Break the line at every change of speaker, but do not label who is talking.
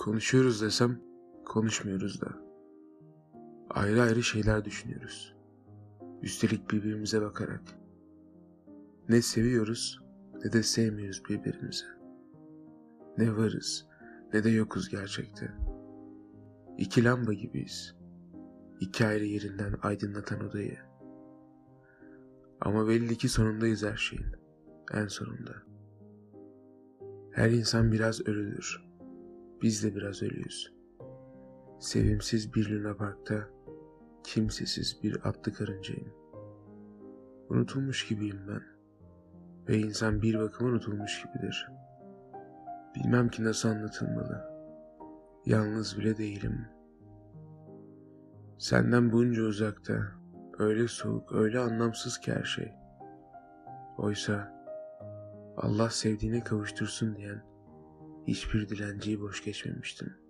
Konuşuyoruz desem konuşmuyoruz da. Ayrı ayrı şeyler düşünüyoruz. Üstelik birbirimize bakarak. Ne seviyoruz ne de sevmiyoruz birbirimizi. Ne varız ne de yokuz gerçekte. İki lamba gibiyiz. İki ayrı yerinden aydınlatan odayı. Ama belli ki sonundayız her şeyin. En sonunda. Her insan biraz ölüdür. Biz de biraz ölüyüz. Sevimsiz bir Luna Park'ta kimsesiz bir atlı karıncayım. Unutulmuş gibiyim ben. Ve insan bir bakıma unutulmuş gibidir. Bilmem ki nasıl anlatılmalı. Yalnız bile değilim. Senden bunca uzakta, öyle soğuk, öyle anlamsız ki her şey. Oysa Allah sevdiğine kavuştursun diyen hiçbir dilenciyi boş geçmemiştim.''